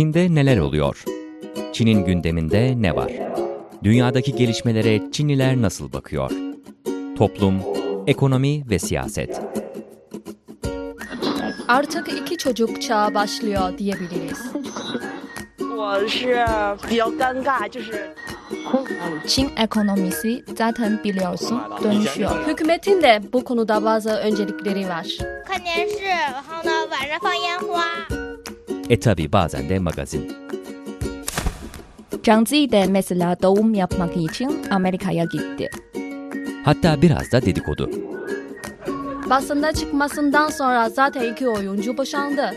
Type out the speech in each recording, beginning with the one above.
Çin'de neler oluyor? Çin'in gündeminde ne var? Dünyadaki gelişmelere Çinliler nasıl bakıyor? Toplum, ekonomi ve siyaset. Artık iki çocuk çağı başlıyor diyebiliriz. Çin ekonomisi zaten biliyorsun dönüşüyor. Hükümetin de bu konuda bazı öncelikleri var. E tabi bazen de magazin. Zhang Zi de mesela doğum yapmak için Amerika'ya gitti. Hatta biraz da dedikodu. Basında çıkmasından sonra zaten iki oyuncu boşandı.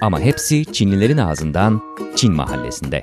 Ama hepsi Çinlilerin ağzından Çin mahallesinde.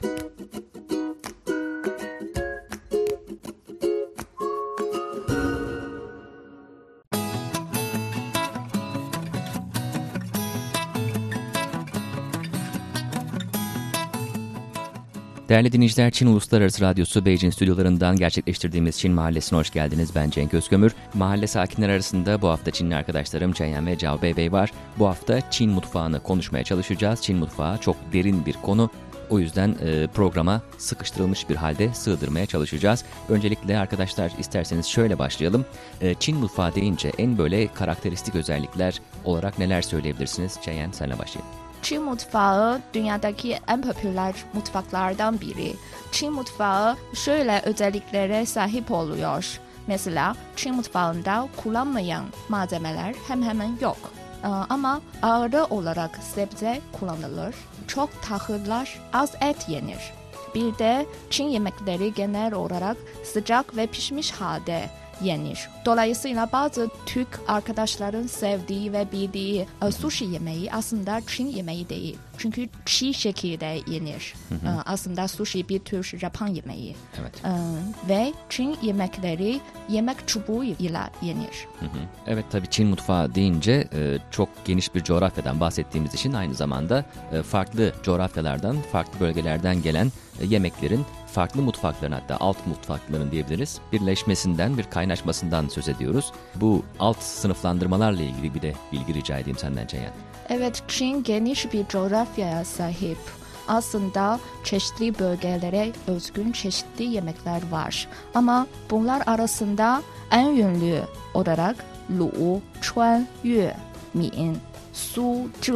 Değerli dinleyiciler, Çin Uluslararası Radyosu Beijing stüdyolarından gerçekleştirdiğimiz Çin Mahallesi'ne hoş geldiniz. Ben Cenk Özkömür. Mahalle sakinleri arasında bu hafta Çinli arkadaşlarım Ceyhan ve Cao Bey var. Bu hafta Çin mutfağını konuşmaya çalışacağız. Çin mutfağı çok derin bir konu. O yüzden e, programa sıkıştırılmış bir halde sığdırmaya çalışacağız. Öncelikle arkadaşlar isterseniz şöyle başlayalım. E, Çin mutfağı deyince en böyle karakteristik özellikler olarak neler söyleyebilirsiniz? Ceyhan senle başlayalım. Çin mutfağı dünyadaki en popüler mutfaklardan biri. Çin mutfağı şöyle özelliklere sahip oluyor. Mesela Çin mutfağında kullanmayan malzemeler hem hemen yok. Ee, Ama ağırlı olarak sebze kullanılır. Çok tahıllar, az et yenir. Bir de Çin yemekleri genel olarak sıcak ve pişmiş halde yenir. Dolayısıyla bazı Türk arkadaşların sevdiği ve bildiği e, sushi yemeği aslında Çin yemeği değil. Çünkü çiğ şekilde yenir. E, Aslında sushi bir tür Japon yemeği. Evet. E, Ve Çin yemekleri yemek çubuğu ile yenir. Hı hı. Evet tabii Çin mutfağı deyince e, çok geniş bir coğrafyadan bahsettiğimiz için aynı zamanda e, farklı coğrafyalardan, farklı bölgelerden gelen e, yemeklerin farklı mutfakların hatta alt mutfakların diyebiliriz birleşmesinden bir kaynaşmasından söz ediyoruz. Bu alt sınıflandırmalarla ilgili bir de bilgi rica edeyim senden Ceyhan. Evet, Çin geniş bir coğrafyaya sahip. Aslında çeşitli bölgelere özgün çeşitli yemekler var. Ama bunlar arasında en ünlü olarak Lu, Chuan, Yue, Min, Su, Zhe,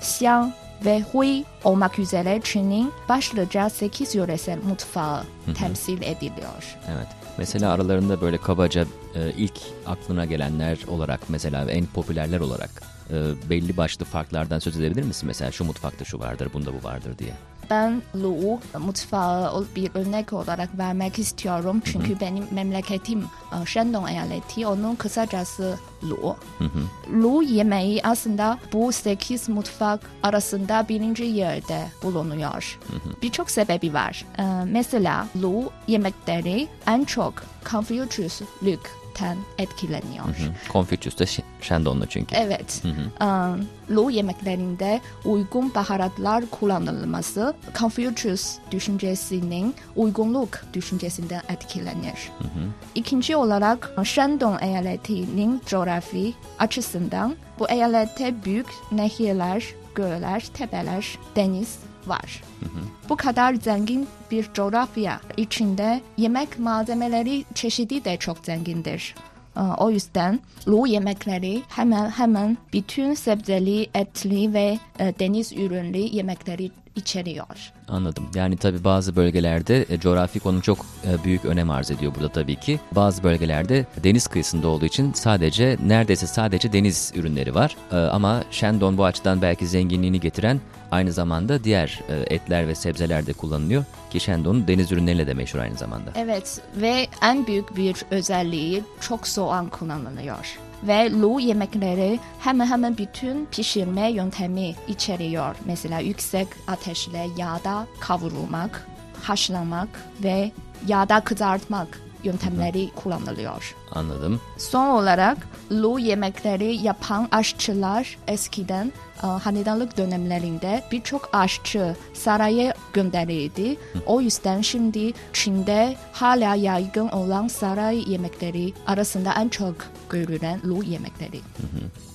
Xiang ve Hui olmak üzere Çin'in başlıca 8 yöresel mutfağı temsil ediliyor. Evet. Mesela aralarında böyle kabaca e, ilk aklına gelenler olarak mesela en popülerler olarak e, belli başlı farklardan söz edebilir misin? Mesela şu mutfakta şu vardır, bunda bu vardır diye. Ben Lu mutfağı bir örnek olarak vermek istiyorum. Çünkü benim memleketim e, Shandong eyaleti, onun kısacası Lu. Lu yemeği aslında bu 8 mutfak arasında birinci yerde bulunuyor. Birçok sebebi var. E, Mesela Lu yemekleri en çok Confucius'lükten etkileniyor. Hı. Confucius da Ş- Shandonglu çünkü. Evet. Eee, Lu yemeklerinde uygun baharatlar kullanılması Confucius düşüncesinin uygunluk düşüncesinden etkilenir. İkinci olarak Shandong eyaletinin coğrafi açısından bu eyalette büyük nehirler, göller, tepeler, deniz var. Bu kadar zengin bir coğrafya içinde yemek malzemeleri çeşidi de çok zengindir. Ee, O yüzden Lu yemekleri hemen hemen bütün sebzeli, etli ve e, deniz ürünlü yemekleri içeriyor. Anladım. Yani tabii bazı bölgelerde e, coğrafi konum çok e, büyük önem arz ediyor burada tabii ki. Bazı bölgelerde deniz kıyısında olduğu için sadece neredeyse sadece deniz ürünleri var. E, ama Shandong bu açıdan belki zenginliğini getiren aynı zamanda diğer e, etler ve sebzeler de kullanılıyor. Ki Shandong deniz ürünleriyle de meşhur aynı zamanda. Evet ve en büyük bir özelliği çok soğan kullanılıyor. Ve Lu yemekleri hemen hemen bütün pişirme yöntemi içeriyor. Mesela yüksek ateşle yağda kavrulmak, haşlamak ve yağda kızartmak yöntemleri kullanılıyor. Anladım. Son olarak Lu yemekleri yapan aşçılar eskiden e, hanedanlık dönemlerinde birçok aşçı saraya gönderildi. O yüzden şimdi Çin'de hala yaygın olan saray yemekleri arasında en çok görülen Lu yemekleri.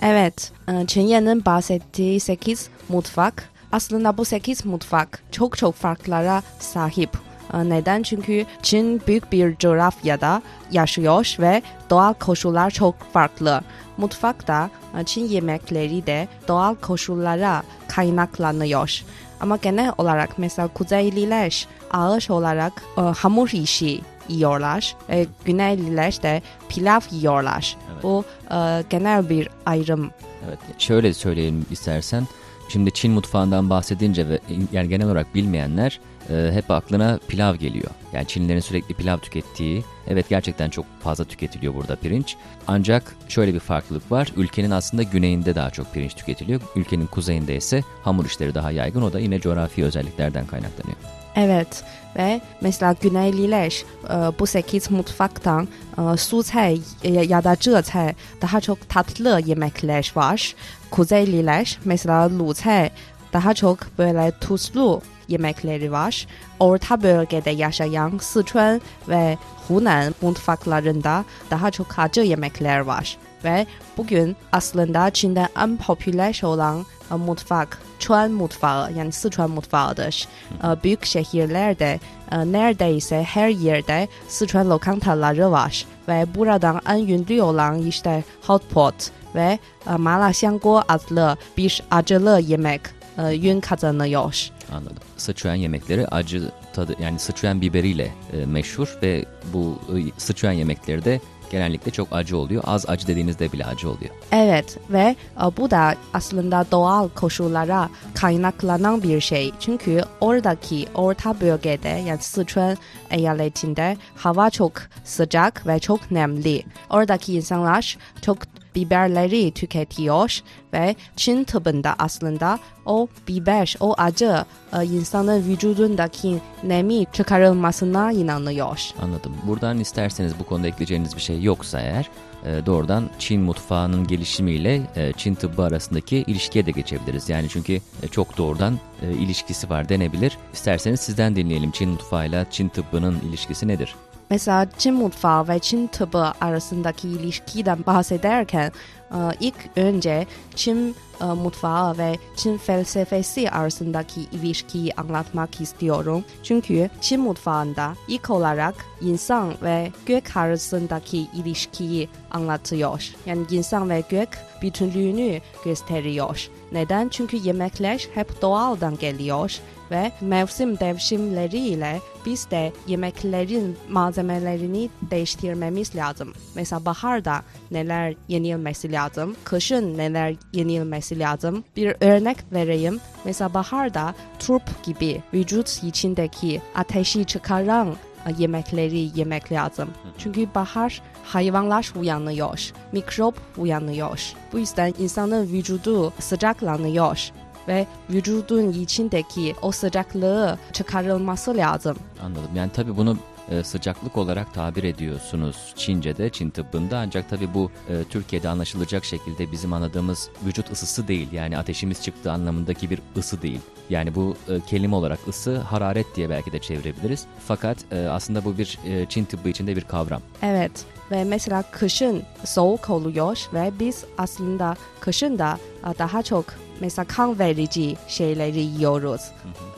Evet, e, Çinye'nin bahsettiği 8 mutfak aslında bu 8 mutfak çok çok farklara sahip. Ee, Neden? Çünkü Çin büyük bir coğrafyada yaşıyor ve doğal koşullar çok farklı. Mutfakta e, Çin yemekleri de doğal koşullara kaynaklanıyor. Ama genel olarak mesela Kuzeyliler ağır olarak e, hamur işi yiyorlar. E, Güneyliler de pilav yiyorlar. Evet. Bu e, genel bir ayrım. Evet, şöyle söyleyelim istersen. Şimdi Çin mutfağından bahsedince ve yani genel olarak bilmeyenler e, hep aklına pilav geliyor. Yani Çinlilerin sürekli pilav tükettiği, evet gerçekten çok fazla tüketiliyor burada pirinç. Ancak şöyle bir farklılık var. Ülkenin aslında güneyinde daha çok pirinç tüketiliyor. Ülkenin kuzeyinde ise hamur işleri daha yaygın. O da yine coğrafi özelliklerden kaynaklanıyor. Evet ve mesela Güneyliler e, bu 8 mutfaktan e, su çay e, ya da çay daha çok tatlı yemekler var. Kuzeyliler mesela lu çay daha çok böyle tuzlu yemekleri var. Orta bölgede yaşayan Sichuan ve Hunan mutfaklarında daha çok acı yemekler var. Ve bugün aslında Çin'de en popüler olan e, mutfak Çuan mutfağı yani Sichuan mutfağıdır. E, Büyük şehirlerde e, neredeyse her yerde Sichuan lokantaları var. Ve buradan en ünlü olan işte hot pot ve mala xiangguo adlı bir acılı yemek e, ün kazanıyor. Anladım. Sıçuan yemekleri acı tadı yani sıçuan biberiyle meşhur ve bu sıçuan yemekleri de genellikle çok acı oluyor. Az acı dediğinizde bile acı oluyor. Evet ve e, bu da aslında doğal koşullara kaynaklanan bir şey. Çünkü oradaki orta bölgede yani Sichuan eyaletinde hava çok sıcak ve çok nemli. Oradaki insanlar çok biberleri tüketiyor ve Çin tıbbında aslında o biber, o acı e, insanın vücudundaki nemi çıkarılmasına inanıyor. Anladım. Buradan isterseniz bu konuda ekleyeceğiniz bir şey yoksa eğer e, doğrudan Çin mutfağının gelişimiyle e, Çin tıbbı arasındaki ilişkiye de geçebiliriz. Yani çünkü e, çok doğrudan ilişkisi var denebilir. İsterseniz sizden dinleyelim Çin mutfağıyla Çin tıbbının ilişkisi nedir? Mesela Çin mutfağı ve Çin tıbbı arasındaki ilişkiden bahsederken e, ilk önce Çin e, mutfağı ve Çin felsefesi arasındaki ilişkiyi anlatmak istiyorum. Çünkü Çin mutfağında ilk olarak insan ve gök arasındaki ilişkiyi anlatıyor. Yani insan ve gök bütünlüğünü gösteriyor. Neden? Çünkü yemekler hep doğaldan geliyor ve mevsim devşimleriyle biz de yemeklerin malzemelerini değiştirmemiz lazım. Mesela baharda neler yenilmesi lazım, kışın neler yenilmesi lazım. Bir örnek vereyim. Mesela baharda turp gibi vücut içindeki ateşi çıkaran e, yemekleri yemek lazım. Çünkü bahar hayvanlar uyanıyor, mikrop uyanıyor. Bu yüzden insanın vücudu sıcaklanıyor ve vücudun içindeki o sıcaklığı çıkarılması lazım. Anladım. Yani tabii bunu e, sıcaklık olarak tabir ediyorsunuz Çince'de, Çin tıbbında ancak tabii bu e, Türkiye'de anlaşılacak şekilde bizim anladığımız vücut ısısı değil. Yani ateşimiz çıktığı anlamındaki bir ısı değil. Yani bu e, kelime olarak ısı hararet diye belki de çevirebiliriz. Fakat e, aslında bu bir e, Çin tıbbı içinde bir kavram. Evet ve mesela kışın soğuk oluyor ve biz aslında kışın da daha çok mesela kan verici şeyleri yiyoruz.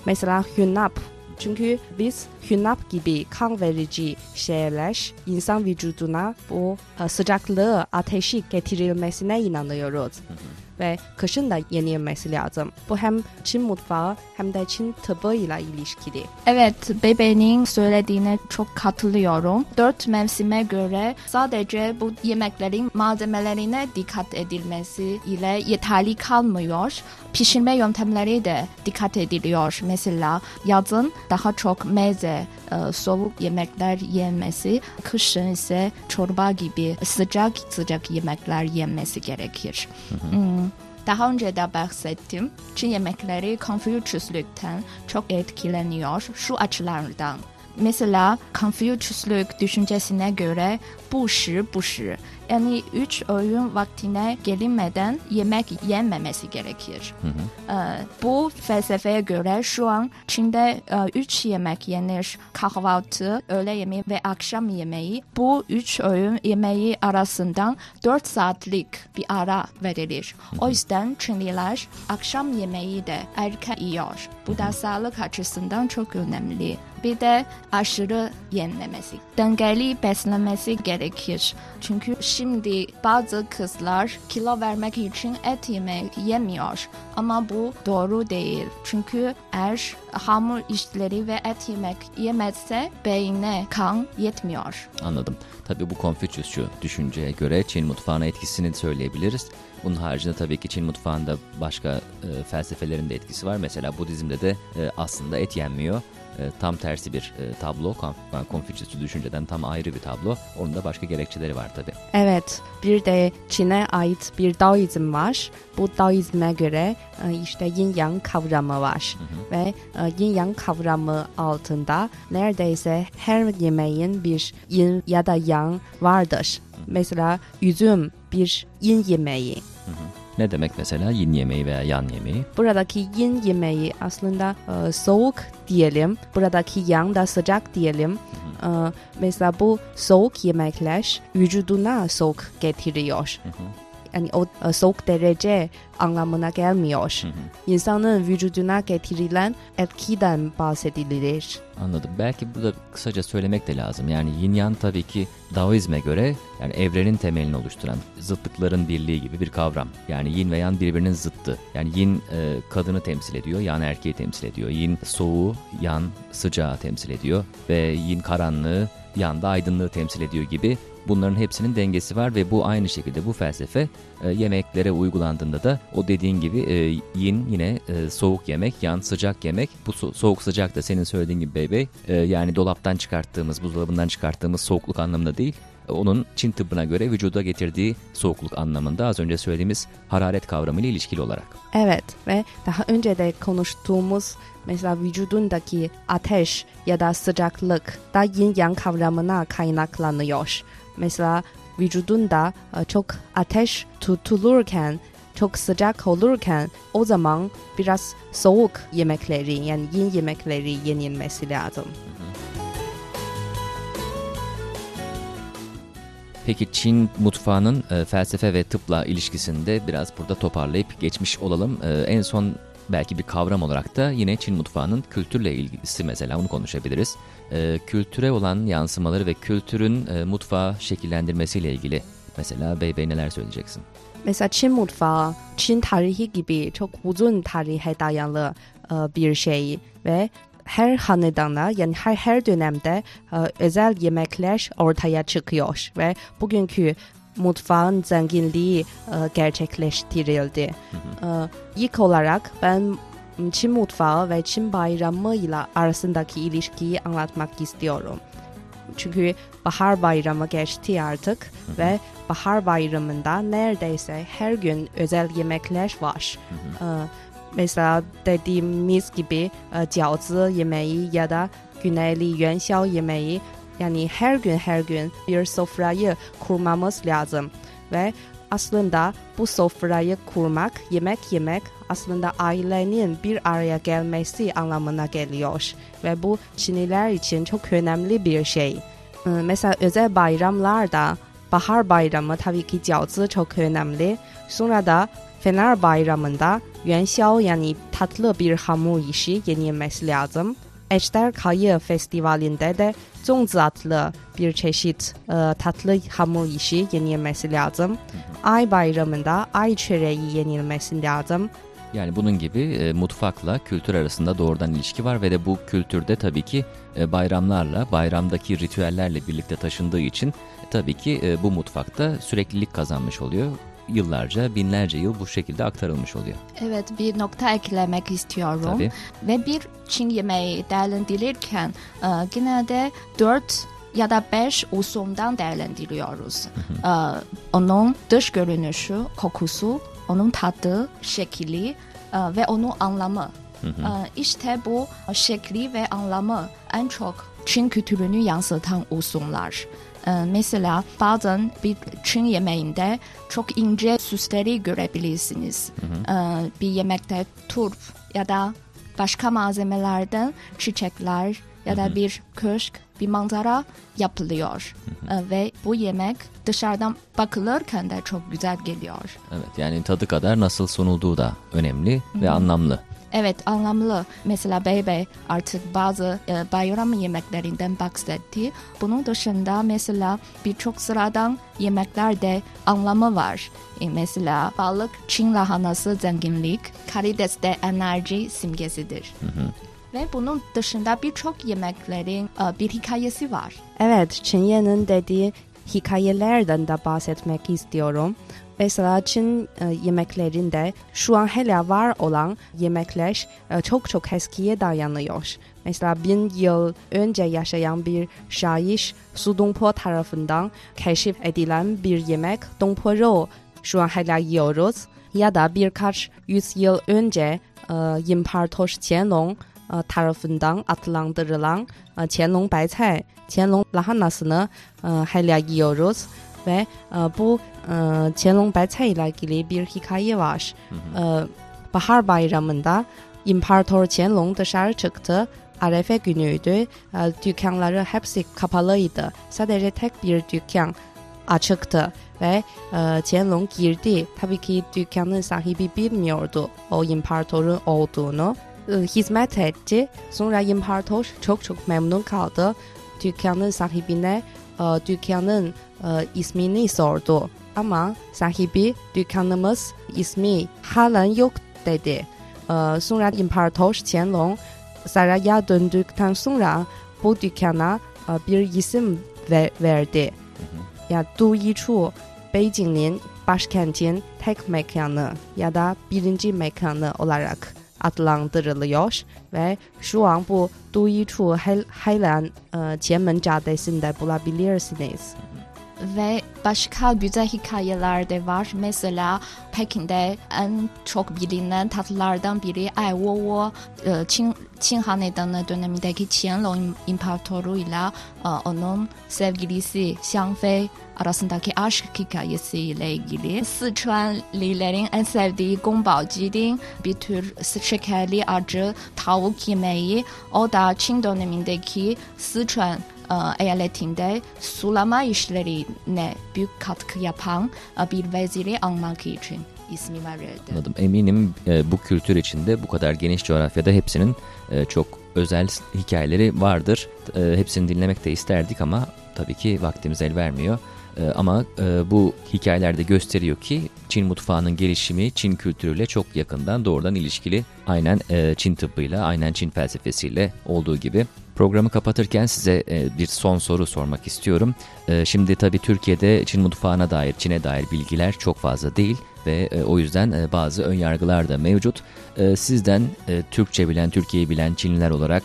Mesela hünnap. Çünkü biz hünnap gibi kan verici şeyler insan vücuduna bu e, sıcaklığı, ateşi getirilmesine inanıyoruz. Ve kışın da yenilmesi lazım. Bu hem Çin mutfağı hem de Çin tıbbıyla ilişkili. Evet, bebeğinin söylediğine çok katılıyorum. Dört mevsime göre sadece bu yemeklerin malzemelerine dikkat edilmesi ile yeterli kalmıyor. Pişirme yöntemleri de dikkat ediliyor. Mesela yazın daha çok meze, e, soğuk yemekler yenmesi, kışın ise çorba gibi sıcak sıcak yemekler yenmesi gerekir. Hmm. Daha önce de bahsettim, Çin yemekleri Konfüçyüslükten çok etkileniyor şu açılardan. Mesela Konfüçyüslük düşüncesine göre bu şi bu şi yani üç öğün vaktine gelinmeden yemek yenmemesi gerekir. Ee, bu felsefeye göre şu an Çin'de e, üç yemek yenir. Kahvaltı, öğle yemeği ve akşam yemeği. Bu üç öğün yemeği arasından dört saatlik bir ara verilir. O yüzden Çinliler akşam yemeği de erken yiyor. Bu da sağlık açısından çok önemli. Bir de aşırı yenmemesi, dengeli beslenmesi gerekir. Çünkü şimdi bazı kızlar kilo vermek için et yemek yemiyor. Ama bu doğru değil. Çünkü eğer hamur işleri ve et yemek yemezse beyne kan yetmiyor. Anladım. Tabii bu Konfüçyüsçü düşünceye göre Çin mutfağına etkisini söyleyebiliriz. Bunun haricinde tabii ki Çin mutfağında başka e, felsefelerin de etkisi var. Mesela Budizm'de de e, aslında et yenmiyor. E, tam tersi bir e, tablo. Konf- Konfüçyüsçü düşünceden tam ayrı bir tablo. Onun da başka gerekçeleri var tabii. Evet, bir de Çin'e ait bir Daoizm var. Bu Daoizm'e göre e, işte yin yang kavramı var. Ve e, yin yang kavramı altında neredeyse her yemeğin bir yin ya da yang vardır. Mesela üzüm bir yin yemeği. Ne demek mesela yin yemeği veya yan yemeği? Buradaki yin yemeği aslında e, soğuk diyelim. Buradaki yang da sıcak diyelim. E, mesela bu soğuk yemekler vücuduna soğuk getiriyor. Yani o e, soğuk derece anlamına gelmiyor. İnsanın vücuduna getirilen etkiden bahsedilir. Anladım. Belki burada kısaca söylemek de lazım. Yani yin yang tabii ki Daoizme göre yani evrenin temelini oluşturan zıtlıkların birliği gibi bir kavram. Yani yin ve yang birbirinin zıttı. Yani yin e, kadını temsil ediyor, yang erkeği temsil ediyor. Yin soğuğu, yang sıcağı temsil ediyor ve yin karanlığı, yang da aydınlığı temsil ediyor gibi Bunların hepsinin dengesi var ve bu aynı şekilde bu felsefe e, yemeklere uygulandığında da o dediğin gibi e, yin yine e, soğuk yemek, yan sıcak yemek. Bu so- soğuk sıcak da senin söylediğin gibi bebe e, yani dolaptan çıkarttığımız, buzdolabından çıkarttığımız soğukluk anlamında değil. Onun Çin tıbbına göre vücuda getirdiği soğukluk anlamında az önce söylediğimiz hararet kavramıyla ilişkili olarak. Evet ve daha önce de konuştuğumuz mesela vücudundaki ateş ya da sıcaklık da yin yang kavramına kaynaklanıyor. Mesela vücudunda e, çok ateş tutulurken, çok sıcak olurken o zaman biraz soğuk yemekleri yani yin yemekleri yenilmesi lazım. Peki Çin mutfağının e, felsefe ve tıpla ilişkisinde biraz burada toparlayıp geçmiş olalım. E, en son belki bir kavram olarak da yine Çin mutfağının kültürle ilgisi mesela onu konuşabiliriz. E, kültüre olan yansımaları ve kültürün e, mutfağı şekillendirmesiyle ilgili mesela Bey Bey neler söyleyeceksin? Mesela Çin mutfağı, Çin tarihi gibi çok uzun tarihe dayalı bir şey ve her hanedanda yani her her dönemde özel yemekler ortaya çıkıyor ve bugünkü mutfağın zenginliği gerçekleştirildi. E, ilk olarak ben Çin mutfağı ve Çin bayramıyla arasındaki ilişkiyi anlatmak istiyorum. Çünkü bahar bayramı geçti artık ve bahar bayramında neredeyse her gün özel yemekler var. Ee, mesela dediğimiz gibi e, jiaozi yemeği ya da güneyli yuanxiao yemeği yani her gün her gün bir sofrayı kurmamız lazım. Ve aslında bu sofrayı kurmak, yemek yemek aslında ailenin bir araya gelmesi anlamına geliyor ve bu Çinliler için çok önemli bir şey. Ee, Mesela özel bayramlarda bahar bayramı tabii ki jiaozi çok önemli. Sonra da Fener bayramında yuanxiao yani tatlı bir hamur işi yenilmesi lazım. Ejder Kayı Festivali'nde de zongzi adlı bir çeşit e, tatlı hamur işi yenilmesi lazım. Ay bayramında ay çöreği yenilmesi lazım. Yani bunun gibi e, mutfakla kültür arasında doğrudan ilişki var ve de bu kültürde tabii ki e, bayramlarla, bayramdaki ritüellerle birlikte taşındığı için e, tabii ki e, bu mutfakta süreklilik kazanmış oluyor. Yıllarca, binlerce yıl bu şekilde aktarılmış oluyor. Evet bir nokta eklemek istiyorum. Tabii. Ve bir Çin yemeği değerlendirirken e, genelde dört ya da beş usuldan değerlendiriyoruz. E, onun dış görünüşü, kokusu, onun tadı, şekli e, ve onun anlamı. E, işte bu şekli ve anlamı en çok Çin kültürünü yansıtan usuller. Ee, mesela bazen bir Çin yemeğinde çok ince süsleri görebilirsiniz. Ee, bir yemekte turp ya da başka malzemelerden çiçekler ya da bir köşk, bir manzara yapılıyor. Ee, ve bu yemek dışarıdan bakılırken de çok güzel geliyor. Evet yani tadı kadar nasıl sunulduğu da önemli ve anlamlı. Evet anlamlı. Mesela Bebe artık bazı e, bayram yemeklerinden bahsetti. Bunun dışında mesela birçok sıradan yemeklerde anlamı var. E, mesela balık Çin lahanası zenginlik, karides de enerji simgesidir. Ve bunun dışında birçok yemeklerin e, bir hikayesi var. Evet, Çinye'nin dediği hikayelerden de bahsetmek istiyorum. Mesela Çin e, yemeklerinde şu an hala var olan yemekler e, çok çok eskiye dayanıyor. Mesela bin yıl önce yaşayan bir şair Su Dongpo tarafından keşif edilen bir yemek Dongpo Rou şu an hala yiyoruz. Ya da birkaç yüzyıl önce e, İmparator Qianlong e, tarafından adlandırılan e, Qianlong Baicai, Qianlong lahanasını e, hala ve e, bu e, ile ilgili hikaye var. E, bahar bayramında İmparator Qianlong dışarı çıktı. Arefe günüydü. E, dükkanları hepsi kapalıydı. Sadece tek bir dükkan açıktı ve e, Qianlong girdi. Tabii ki dükkanın sahibi bilmiyordu o imparatorun olduğunu. E, hizmet etti. Sonra imparator çok çok memnun kaldı. Dükkanın sahibine e, dükkanın e, ismini sordu. Ama sahibi dükkanımız ismi halen yok dedi. E, sonra imparator Qianlong saraya döndükten sonra bu dükkana e, bir isim ver- verdi. Ya Du Yichu, Beijing'in başkentin tek mekanı ya da birinci mekanı olarak adlandırılıyor ve şu an bu Yichu Hel- halen e, Tianmen Caddesi'nde bulabilirsiniz. Ve başka güzel hikayeler de var. Mesela Pekin'de en çok bilinen tatlılardan biri Ai Wo Wo. e, Çin, Çin Hanedanı dönemindeki Qianlong İmparatorluğuyla e, onun sevgilisi Xiang Fei arasındaki aşk hikayesiyle ilgili. Sichuanlilerin en sevdiği Gongbao Jiding bir tür şekerli acı tavuk yemeği. O da Çin dönemindeki Sichuan eyaletinde sulama işlerine büyük katkı yapan bir veziri anmak için ismi verildi. Anladım. Eminim e, bu kültür içinde bu kadar geniş coğrafyada hepsinin e, çok özel hikayeleri vardır. E, hepsini dinlemek de isterdik ama tabii ki vaktimiz el vermiyor. E, ama e, bu hikayelerde gösteriyor ki Çin mutfağının gelişimi Çin kültürüyle çok yakından doğrudan ilişkili. Aynen e, Çin tıbbıyla, aynen Çin felsefesiyle olduğu gibi. Programı kapatırken size e, bir son soru sormak istiyorum. E, şimdi tabii Türkiye'de Çin mutfağına dair, Çin'e dair bilgiler çok fazla değil ve e, o yüzden bazı ön yargılar da mevcut. Sizden Türkçe bilen, Türkiye'yi bilen Çinliler olarak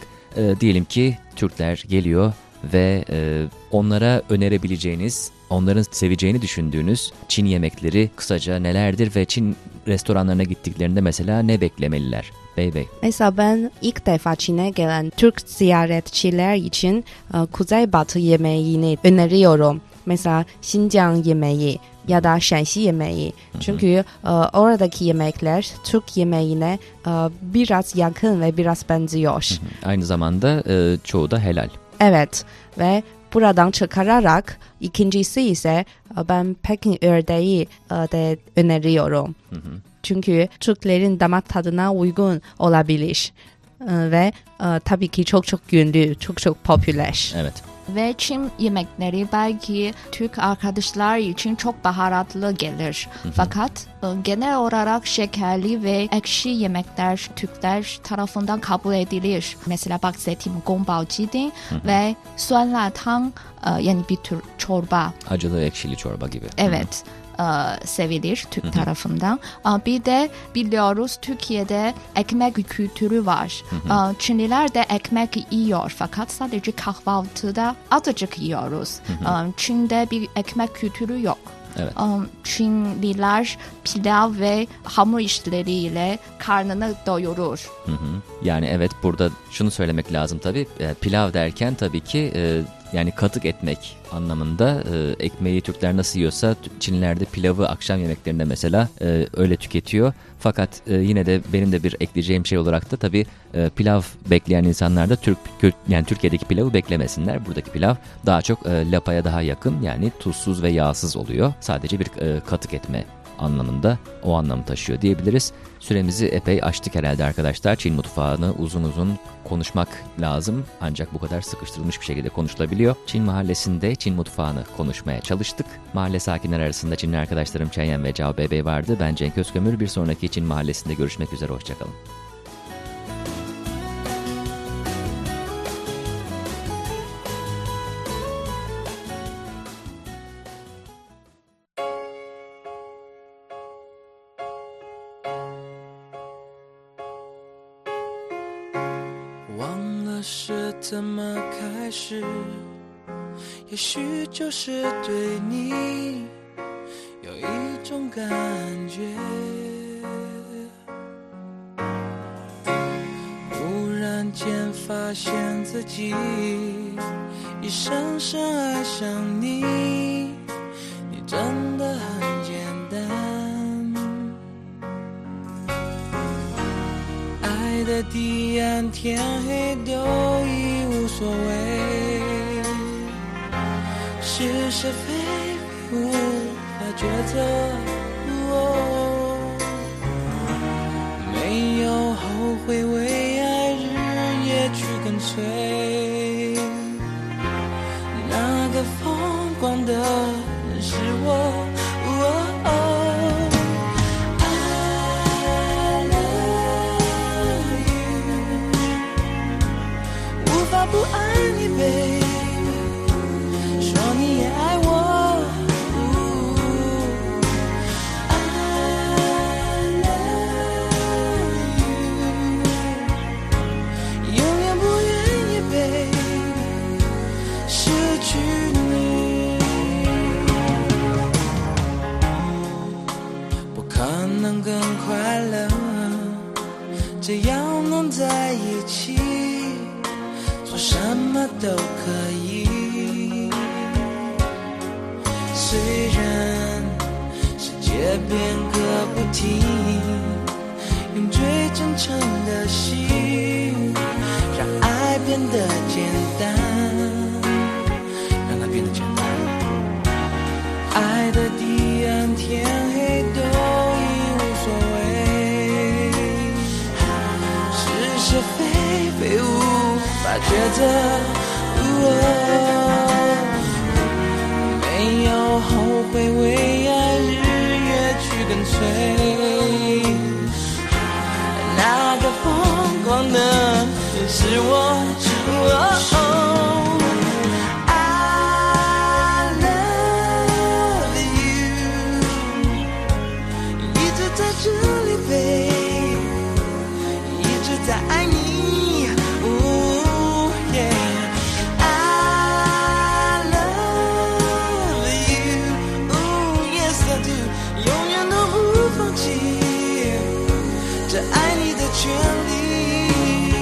diyelim ki Türkler geliyor ve e, onlara önerebileceğiniz, onların seveceğini düşündüğünüz Çin yemekleri kısaca nelerdir ve Çin restoranlarına gittiklerinde mesela ne beklemeliler? Bey bey. Mesela ben ilk defa Çin'e gelen Türk ziyaretçiler için e, Kuzeybatı yemeğini öneriyorum. Mesela Xinjiang yemeği ya da Shanxi yemeği. Çünkü e, oradaki yemekler Türk yemeğine e, biraz yakın ve biraz benziyor. Aynı zamanda e, çoğu da helal. Evet ve buradan çıkararak ikincisi ise e, ben Pekin ördeği e, de öneriyorum. Çünkü Türklerin damak tadına uygun olabilir. E, Ve tabii ki çok çok ünlü, çok çok popüler. Evet. Ve Çin yemekleri belki Türk arkadaşlar için çok baharatlı gelir. Fakat e, genel olarak şekerli ve ekşi yemekler Türkler tarafından kabul edilir. Mesela bahsettiğim Gongbao Jiding ve Suan La Tang e, yani bir tür çorba. Acılı ekşili çorba gibi. Evet e, sevilir Türk tarafından. E, Bir de biliyoruz Türkiye'de ekmek kültürü var. E, Çinliler de ekmek yiyor fakat sadece kahvaltıda azıcık yiyoruz. E, Çin'de bir ekmek kültürü yok. Evet. E, Çinliler pilav ve hamur işleriyle karnını doyurur. Hı hı. Yani evet burada şunu söylemek lazım tabii. E, pilav derken tabii ki e, yani katık etmek anlamında e, ekmeği Türkler nasıl yiyorsa Çinlilerde pilavı akşam yemeklerinde mesela e, öyle tüketiyor. Fakat e, yine de benim de bir ekleyeceğim şey olarak da tabii e, pilav bekleyen insanlar da Türk yani Türkiye'deki pilavı beklemesinler. Buradaki pilav daha çok e, lapaya daha yakın yani tuzsuz ve yağsız oluyor. Sadece bir e, katık etme anlamında o anlamı taşıyor diyebiliriz. Süremizi epey açtık herhalde arkadaşlar. Çin mutfağını uzun uzun konuşmak lazım ancak bu kadar sıkıştırılmış bir şekilde konuşulabiliyor. Çin mahallesinde Çin mutfağını konuşmaya çalıştık. Mahalle sakinler arasında Çinli arkadaşlarım Çenyen ve Cao Bebe vardı. Ben Cenk Özkömür. Bir sonraki Çin mahallesinde görüşmek üzere. Hoşçakalın. 真的很简单。爱的彼岸，天黑都已无。所谓是是非非无法抉择，没有后悔为爱日夜去跟随，无法抉择。没有后悔，为爱日夜去跟随。那个疯狂的是我。哦这爱你的权利。